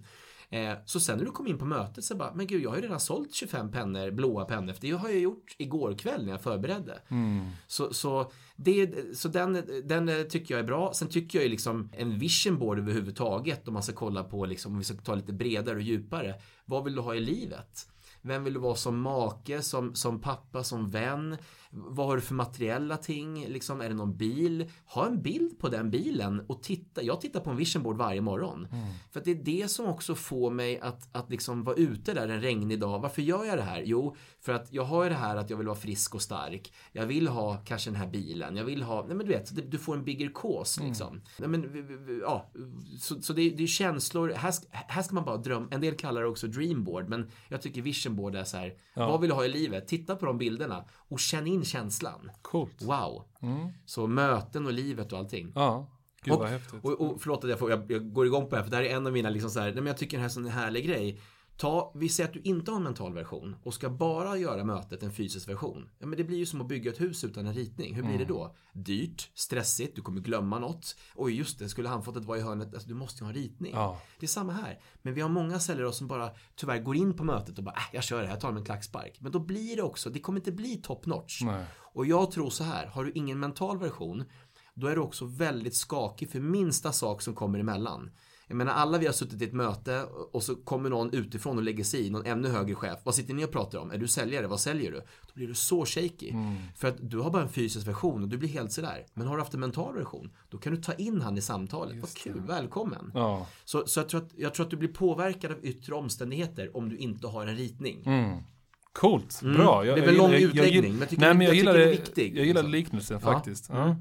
Eh, så sen när du kom in på mötet så bara, men gud jag har ju redan sålt 25 pennor, blåa pennor. För det har jag gjort igår kväll när jag förberedde. Mm. Så, så, det, så den, den tycker jag är bra. Sen tycker jag ju liksom en vision board överhuvudtaget om man ska kolla på liksom, om vi ska ta lite bredare och djupare. Vad vill du ha i livet? Vem vill du vara som make, som, som pappa, som vän? Vad har du för materiella ting? Liksom, är det någon bil? Ha en bild på den bilen och titta. Jag tittar på en vision board varje morgon. För att det är det som också får mig att, att liksom vara ute där en regnig dag. Varför gör jag det här? Jo, för att jag har ju det här att jag vill vara frisk och stark. Jag vill ha kanske den här bilen. Jag vill ha, nej men du vet, du får en bigger cause liksom. Nej men, ja, så, så det, är- det är känslor. Här, ska- här ska man bara drömma. En del kallar det också dreamboard, men jag tycker vision board är så här. Vad vill du ha i livet? Titta på de bilderna och känn in känslan. Coolt. Wow. Så möten och livet och allting. Ja, gud Och, vad häftigt. och, och förlåt att jag, får, jag, jag går igång på det här, för det här är en av mina liksom så här, nej men jag tycker det här är en sån härlig grej. Ta, vi säger att du inte har en mental version och ska bara göra mötet en fysisk version. Ja, men det blir ju som att bygga ett hus utan en ritning. Hur blir det då? Dyrt, stressigt, du kommer glömma något. Oj, just det, skulle handfatet vara i hörnet? Alltså, du måste ju ha en ritning. Ja. Det är samma här. Men vi har många säljare som bara tyvärr går in på mötet och bara, äh, jag kör det här, jag tar med en klackspark. Men då blir det också, det kommer inte bli top notch. Nej. Och jag tror så här, har du ingen mental version, då är du också väldigt skakig för minsta sak som kommer emellan. Jag menar alla vi har suttit i ett möte och så kommer någon utifrån och lägger sig i, någon ännu högre chef. Vad sitter ni och pratar om? Är du säljare? Vad säljer du? Då blir du så shaky. För att du har bara en fysisk version och du blir helt sådär. Men har du haft en mental version, då kan du ta in han i samtalet. Vad kul, välkommen. Ja. Så, så jag, tror att, jag tror att du blir påverkad av yttre omständigheter om du inte har en ritning. Coolt, bra. Jag, Det är jag väl lång gillar- jag utläggning, gillar- men jag tycker- Nej, men jag, jag gillar det, är viktig, Jag gillar liksom. liknelsen Ja. faktiskt. Ja.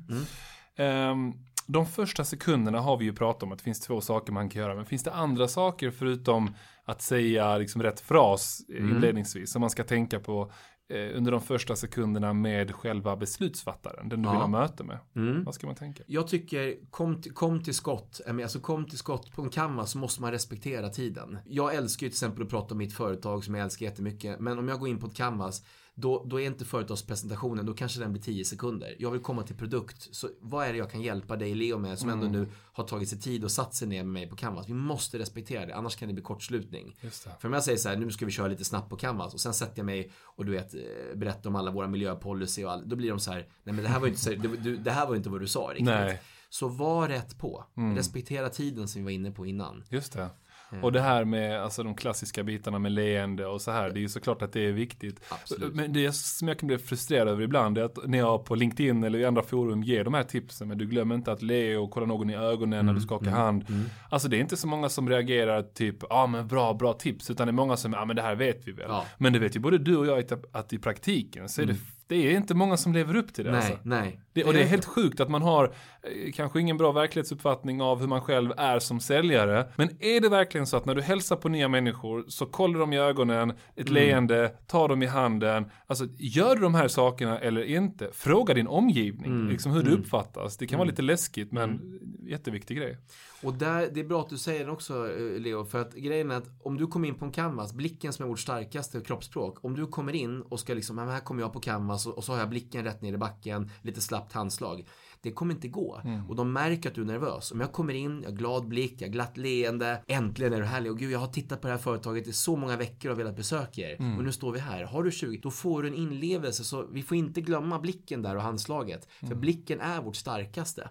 Ehm, de första sekunderna har vi ju pratat om att det finns två saker man kan göra. Men finns det andra saker förutom att säga liksom rätt fras Mm. inledningsvis som man ska tänka på eh, under de första sekunderna med själva beslutsfattaren, den du Ja. vill ha möte med? Mm. Vad ska man tänka? Jag tycker, kom till, kom till skott. Menar, Alltså kom till skott på en canvas så måste man respektera tiden. Jag älskar ju till exempel att prata om mitt företag som jag älskar jättemycket. Men om jag går in på ett canvas, då, då är inte företagspresentationen, då kanske den blir 10 sekunder. Jag vill komma till produkt. Så vad är det jag kan hjälpa dig Leo med som ändå nu har tagit sig tid och satt sig ner med mig på canvas. Vi måste respektera det, annars kan det bli kortslutning. Det. För om jag säger så här, nu ska vi köra lite snabbt på canvas och sen sätter jag mig och du vet, eh, berättar om alla våra miljöpolicy och all, då blir de så här, nej men det här var ju inte, du, det här var inte vad du sa riktigt. Nej. Så var rätt på. Respektera tiden som vi var inne på innan. Just det. Och det här med alltså, de klassiska bitarna med leende och så här, det är ju såklart att det är viktigt. Absolut. Men det som jag kan bli frustrerad över ibland är att när jag på LinkedIn eller i andra forum ger de här tipsen, men du glömmer inte att le och kolla någon i ögonen när du skakar hand. Alltså det är inte så många som reagerar typ, ja ah, men bra, bra tips, utan det är många som, ja ah, men det här vet vi väl. Ja. Men det vet ju både du och jag att- att i praktiken så är det, det är inte många som lever upp till det. Nej, Alltså. nej. Det, och det är helt sjukt att man har eh, kanske ingen bra verklighetsuppfattning av hur man själv är som säljare. Men är det verkligen så att när du hälsar på nya människor så kollar de i ögonen, ett Mm. leende, tar dem i handen. Alltså gör du de här sakerna eller inte? Fråga din omgivning, Mm. liksom hur du uppfattas. Det kan vara lite läskigt men jätteviktig grej. Och där, det är bra att du säger det också eh, Leo, för att grejen är att om du kommer in på en canvas, blicken som är vårt starkaste kroppsspråk, om du kommer in och ska liksom, här kommer jag på canvas och så har jag blicken rätt ner i backen, lite slappt handslag. Det kommer inte gå. Och de märker att du är nervös. Om jag kommer in, jag har glad blick, jag har glatt leende. Äntligen är du härlig. Och gud, jag har tittat på det här företaget i så många veckor och velat besöka er. Och nu står vi här. Har du 20, då får du en inlevelse. Så vi får inte glömma blicken där och handslaget. För blicken är vårt starkaste.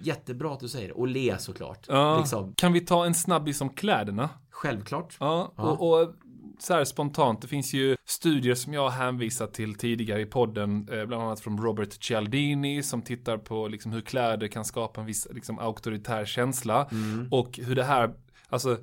Jättebra att du säger det. Och le såklart. Ja. Liksom, Kan vi ta en snabbis om kläderna? självklart. Ja, och, och så här spontant, det finns ju studier som jag har hänvisat till tidigare i podden, eh, bland annat från Robert Cialdini som tittar på liksom hur kläder kan skapa en viss liksom, auktoritär känsla. Och hur det här, alltså eh,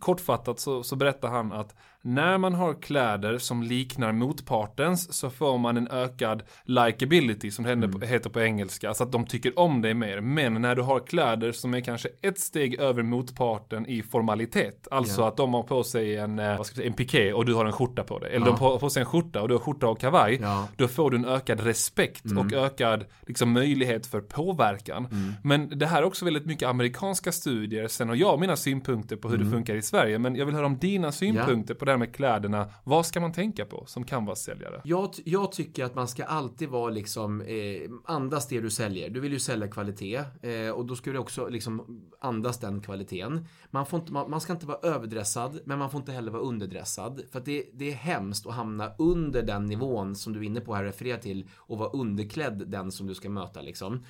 kortfattat så, så berättar han att när man har kläder som liknar motpartens så får man en ökad likability som det händer- heter på engelska. Alltså att de tycker om dig mer. Men när du har kläder som är kanske ett steg över motparten i formalitet. Alltså Ja. att de har på sig en, eh, vad ska jag säga, en piké och du har en skjorta på dig. Eller Ja. de har på sig en skjorta och du har skjorta och kavaj. Ja. Mm. Då får du en ökad respekt och ökad liksom, möjlighet för påverkan. Men det här är också väldigt mycket amerikanska studier. Sen har jag mina synpunkter på hur Mm. det funkar i Sverige. Men jag vill höra om dina synpunkter på det här med kläderna. Vad ska man tänka på som canvas-säljare? Jag, jag tycker att man ska alltid vara liksom, eh, andas det du säljer. Du vill ju sälja kvalitet eh, och då ska du också liksom andas den kvaliteten. Man, får inte, man, man ska inte vara överdressad, men man får inte heller vara underdressad. För att det, det är hemskt att hamna under den nivån som du är inne på här, refererar till, och vara underklädd den som du ska möta liksom.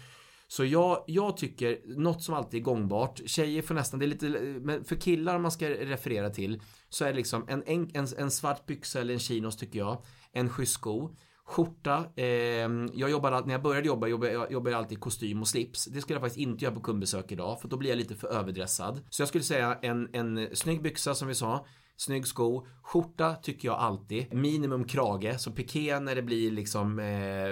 Så jag, jag tycker, något som alltid är gångbart, tjejer får nästan, det är lite, men för killar om man ska referera till, så är det liksom en, en, en, en svart byxa eller en chinos tycker jag, en schysst sko, skjorta, eh, jag jobbar, när jag började jobba, jobbade jag jobbade alltid i kostym och slips. Det skulle jag faktiskt inte göra på kundbesök idag, för då blir jag lite för överdressad. Så jag skulle säga en, en snygg byxa som vi sa, Snygg sko, skjorta tycker jag alltid. Minimum krage, så piké när det blir liksom eh,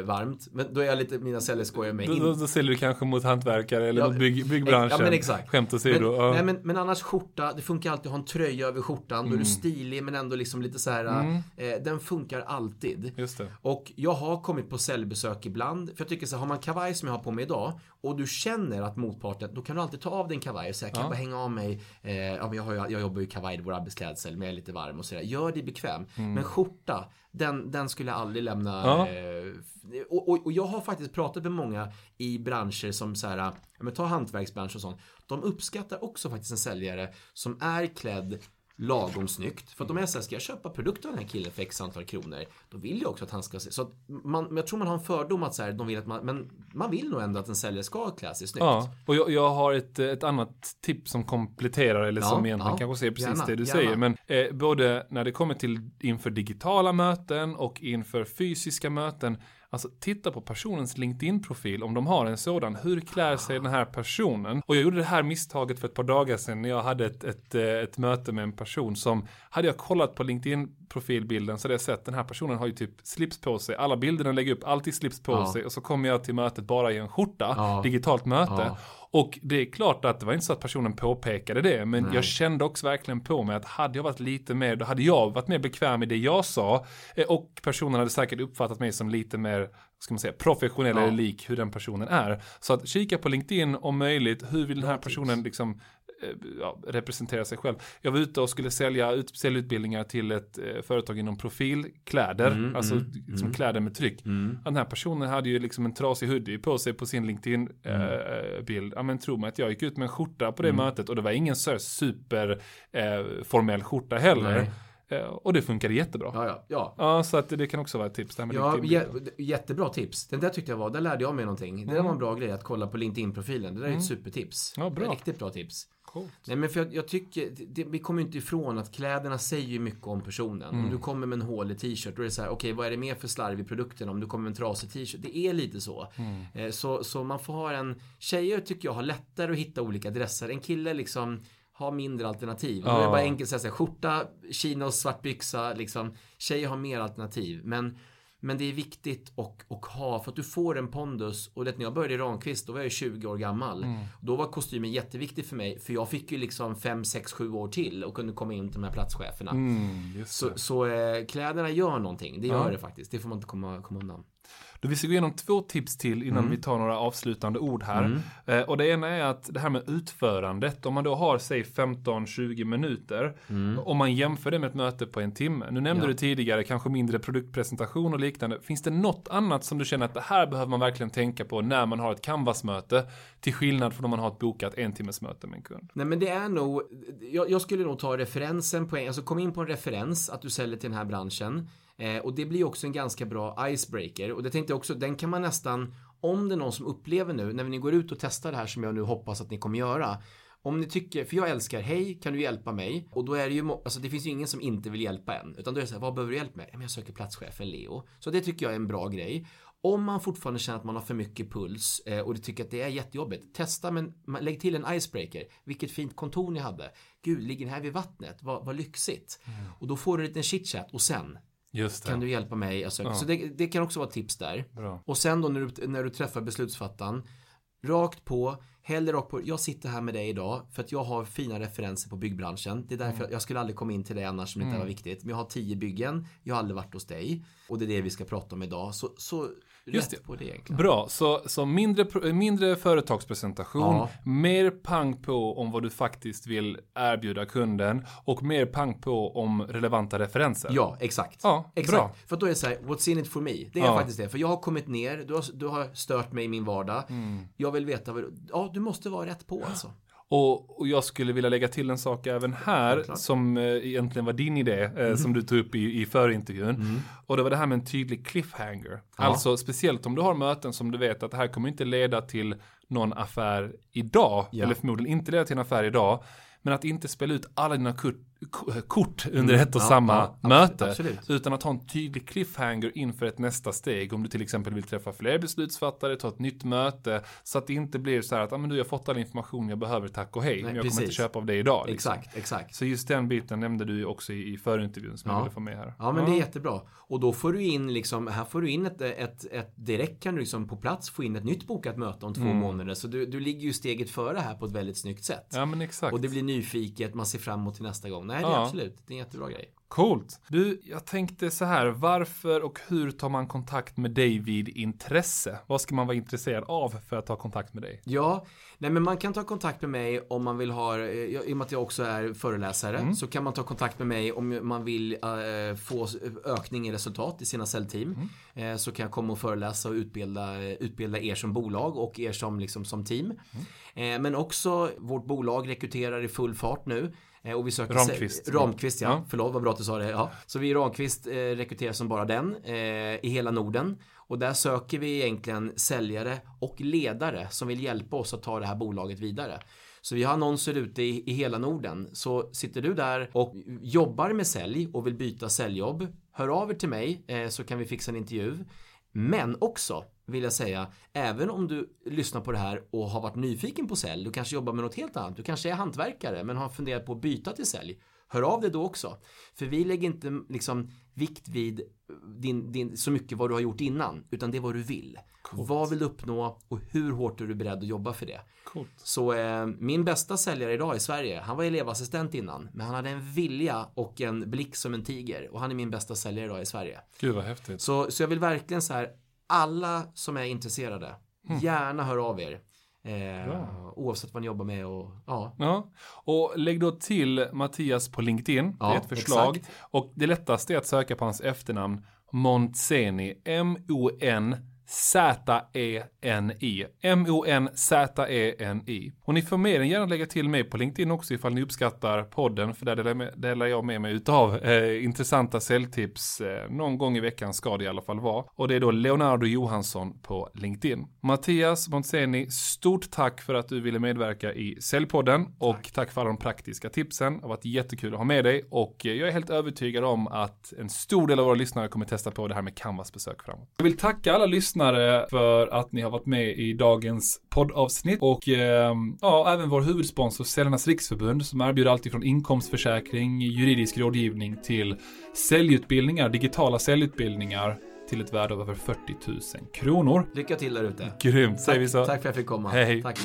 varmt. Men då är jag lite, mina celler skojar med. Då, då, då säljer du kanske mot hantverkare eller Ja, mot bygg, byggbranschen. ja, men exakt. Skämt Men, åsido. ja. nej, men, men annars skjorta, det funkar alltid att ha en tröja över skjortan. Då är du stilig men ändå liksom lite så här. Eh, den funkar alltid. Just det. Och jag har kommit på säljbesök ibland. För jag tycker så här, har man kavaj som jag har på mig idag och du känner att motparten, då kan du alltid ta av din kavaj och säga, kan jag bara hänga av mig, eh, ja, men jag, har, jag jobbar ju i kavaj i vår arbetsklädsel, men jag är lite varm och sådär. Gör dig bekväm. Men skjorta, den, den skulle jag aldrig lämna. Ja. Eh, och, och, och jag har faktiskt pratat med många i branscher som så här, men ta hantverksbransch och sånt. De uppskattar också faktiskt en säljare som är klädd lagom snyggt. För att om jag säger, ska jag köpa produkter av den här killen för x antal kronor, då vill jag också att han ska se. Så att man, jag tror man har en fördom att så här, de vill att man, men man vill nog ändå att en säljare ska klä sig snyggt. Ja, och jag, jag har ett, ett annat tips som kompletterar eller Ja, som egentligen ja. kanske säger precis Gärna, det du gärna. säger. Men eh, både när det kommer till inför digitala möten och inför fysiska möten. Alltså titta på personens LinkedIn-profil om de har en sådan. Hur klär sig den här personen? Och jag gjorde det här misstaget för ett par dagar sedan när jag hade ett, ett, eh, ett möte med en person som hade jag kollat på LinkedIn LinkedIn-profilbilden så hade jag sett den här personen har ju typ slips på sig. Alla bilder den lägger upp, alltid slips på Ja. sig. Och så kommer jag till mötet bara i en skjorta, Ja. digitalt möte. Ja. Och det är klart att det var inte så att personen påpekade det, men Nej. jag kände också verkligen på mig att hade jag varit lite mer, då hade jag varit mer bekväm i det jag sa eh, och personen hade säkert uppfattat mig som lite mer, ska man säga, professionell eller lik hur den personen är. Så att kika på LinkedIn om möjligt, hur vill den här personen liksom ja, representera sig själv. Jag var ute och skulle sälja ut, sälja utbildningar till ett eh, företag inom profilkläder, Mm, alltså mm, liksom mm. kläder med tryck. Mm. Den här personen hade ju liksom en trasig hoodie på sig på sin LinkedIn-bild. ja men tro mig att jag gick ut med en skjorta på det Mm. mötet och det var ingen så här super eh, skjorta heller. Nej. Eh, och det funkade jättebra. Ja. Ja, ja, ja. så att det kan också vara ett tips. Det här med Ja, jä- jättebra tips. Den där tyckte jag var, där lärde jag mig någonting. Det där var en bra grej att kolla på LinkedIn-profilen. Det där är ett supertips. Mm. Ja, bra. Riktigt bra tips. Coolt. Nej men för jag, jag tycker, det, vi kommer inte ifrån att kläderna säger mycket om personen. Mm. Om du kommer med en hålig t-shirt, då är det så här, okej vad är det mer för slarv i produkten om du kommer med en trasig t-shirt? Det är lite så. Mm. Eh, så. Så man får ha en, tjejer tycker jag har lättare att hitta olika dresser. En kille liksom har mindre alternativ. Då är det Ja. bara enkelt att säga skjorta, chinos, svart byxa, liksom. Tjejer har mer alternativ. Men men det är viktigt att, ha, för att du får en pondus. Och det, när jag började i Ramqvist, då var jag ju 20 år gammal. Då var kostymen jätteviktig för mig, för jag fick ju liksom 5, 6, 7 år till och kunde komma in till de här platscheferna. Mm, Så, så eh, kläderna gör någonting, det gör Ja. det faktiskt. Det får man inte komma, komma undan. Då vi ska gå igenom två tips till innan Mm. vi tar några avslutande ord här. Eh, och det ena är att det här med utförandet, om man då har säg 15-20 minuter, om man jämför det med ett möte på en timme. Nu nämnde Mm. Ja. du tidigare kanske mindre produktpresentation och liknande. Finns det något annat som du känner att det här behöver man verkligen tänka på när man har ett canvas-möte till skillnad från om man har ett bokat en timmes möte med en kund? Nej men det är nog, jag, jag skulle nog ta referensen på en, alltså kom in på en referens att du säljer till den här branschen. Eh, och det blir också en ganska bra icebreaker. Och det tänkte jag också, den kan man nästan, om det är någon som upplever nu, när ni går ut och testar det här som jag nu hoppas att ni kommer göra. Om ni tycker, för jag älskar, hej kan du hjälpa mig? Och då är det ju, alltså det finns ju ingen som inte vill hjälpa en. Utan då är det så här, vad behöver du hjälp med? Jag söker platschefen Leo. Så det tycker jag är en bra grej. Om man fortfarande känner att man har för mycket puls eh, och du tycker att det är jättejobbigt, testa men lägg till en icebreaker. Vilket fint kontor ni hade. Gud, ligger den här vid vattnet? Vad, vad lyxigt. Och då får du en liten chitchat och sen. kan du hjälpa mig. Alltså, Så det, det kan också vara tips där. Bra. Och sen då när du, när du träffar beslutsfattaren, rakt på, hellre rakt på. Jag sitter här med dig idag för att jag har fina referenser på byggbranschen. Det är därför jag, jag skulle aldrig komma in till dig annars om det inte var viktigt. Men jag har tio byggen, jag har aldrig varit hos dig. Och det är det vi ska prata om idag. Så, så Just rätt det. på det egentligen. Bra, så, så mindre, mindre företagspresentation, Ja. mer pang på om vad du faktiskt vill erbjuda kunden och mer pang på om relevanta referenser. Ja, exakt. Ja, exakt. bra. För då är det så här, what's in it for me? Det är Ja. faktiskt det. För jag har kommit ner, du har, du har stört mig i min vardag. Mm. Jag vill veta vad ja du måste vara rätt på alltså. Och, och jag skulle vilja lägga till en sak även här Självklart. som eh, egentligen var din idé eh, Mm. som du tog upp i, i förintervjun. Och det var det här med en tydlig cliffhanger. Ja. Alltså speciellt om du har möten som du vet att det här kommer inte leda till någon affär idag. Ja. Eller förmodligen inte leda till en affär idag. Men att inte spela ut alla dina kort, kort under ett och Mm. Ja, samma ja, möte. absolut. Utan att ha en tydlig cliffhanger inför ett nästa steg. Om du till exempel vill träffa fler beslutsfattare, ta ett nytt möte. Så att det inte blir så här att, ah, men du jag har fått all information jag behöver, tack och hej. men jag kommer precis. inte köpa av dig idag. liksom. Exakt, exakt. Så just den biten nämnde du också i, i förintervjun som Ja. jag ville få med här. Ja men det är jättebra. Och då får du in liksom, här får du in ett, ett, ett direkt kan du liksom på plats få in ett nytt bokat möte om två Mm. månader. Så du, du ligger ju steget före här på ett väldigt snyggt sätt. Ja men exakt. Och det blir nyfiket, man ser fram emot till nästa gång. Nej det är Ja. absolut, det är en jättebra grej. Coolt. Du, jag tänkte så här, varför och hur tar man kontakt med dig vid intresse? Vad ska man vara intresserad av för att ta kontakt med dig? Ja, nej men man kan ta kontakt med mig om man vill ha, eh, i och med att jag också är föreläsare, Mm. så kan man ta kontakt med mig om man vill eh, få ökning i resultat i sina säljteam. Mm. Eh, så kan jag komma och föreläsa och utbilda, utbilda er som bolag och er som, liksom, som team. Mm. Men också vårt bolag rekryterar i full fart nu. Eh, Och vi söker Ramqvist. Ramqvist, ja. Ja. Förlåt, vad bra att du sa det. Ja. Så vi i Ramqvist eh, rekryterar som bara den eh, i hela Norden. Och där söker vi egentligen säljare och ledare som vill hjälpa oss att ta det här bolaget vidare. Så vi har annonser ute i, i hela Norden. Så sitter du där och jobbar med sälj och vill byta säljjobb, hör av er till mig eh, så kan vi fixa en intervju. Men också vill jag säga, även om du lyssnar på det här och har varit nyfiken på sälj, du kanske jobbar med något helt annat, du kanske är hantverkare men har funderat på att byta till sälj. Hör av dig då också. För vi lägger inte liksom vikt vid din, din, så mycket vad du har gjort innan, utan det är vad du vill. Vad vill du uppnå och hur hårt är du beredd att jobba för det? Coolt. Så eh, min bästa säljare idag i Sverige, han var elevassistent innan, men han hade en vilja och en blick som en tiger och han är min bästa säljare idag i Sverige. Gud vad häftigt. Så, så jag vill verkligen så här, alla som är intresserade, gärna hör av er. Eh, Bra. oavsett vad ni jobbar med och ja. Ja, och lägg då till Mattias på LinkedIn. det Ja, är ett förslag. exakt. Och det lättaste är att söka på hans efternamn Montseni. M-O-N Z-E-N-I. M-O-N-Z-E-N-I. Och ni får mer än gärna lägga till mig på LinkedIn också ifall ni uppskattar podden. För där delar jag med- mig utav eh, intressanta säljtips. Eh, någon gång i veckan ska det i alla fall vara. Och det är då Leonardo Johansson på LinkedIn. Mattias Montseni, stort tack för att du ville medverka i Säljpodden. Och tack för alla de praktiska tipsen. Det har varit jättekul att ha med dig. Och eh, jag är helt övertygad om att en stor del av våra lyssnare kommer testa på det här med Canvas-besök framåt. Jag vill tacka alla lyssnare för att ni har varit med i dagens poddavsnitt. Och eh, ja, även vår huvudsponsor Säljarnas Riksförbund som erbjuder allt ifrån inkomstförsäkring, juridisk rådgivning till säljutbildningar, digitala säljutbildningar till ett värde av över 40 000 kronor. Lycka till där ute. Grymt, säger vi så. Tack för att jag fick komma. Hej. Tack.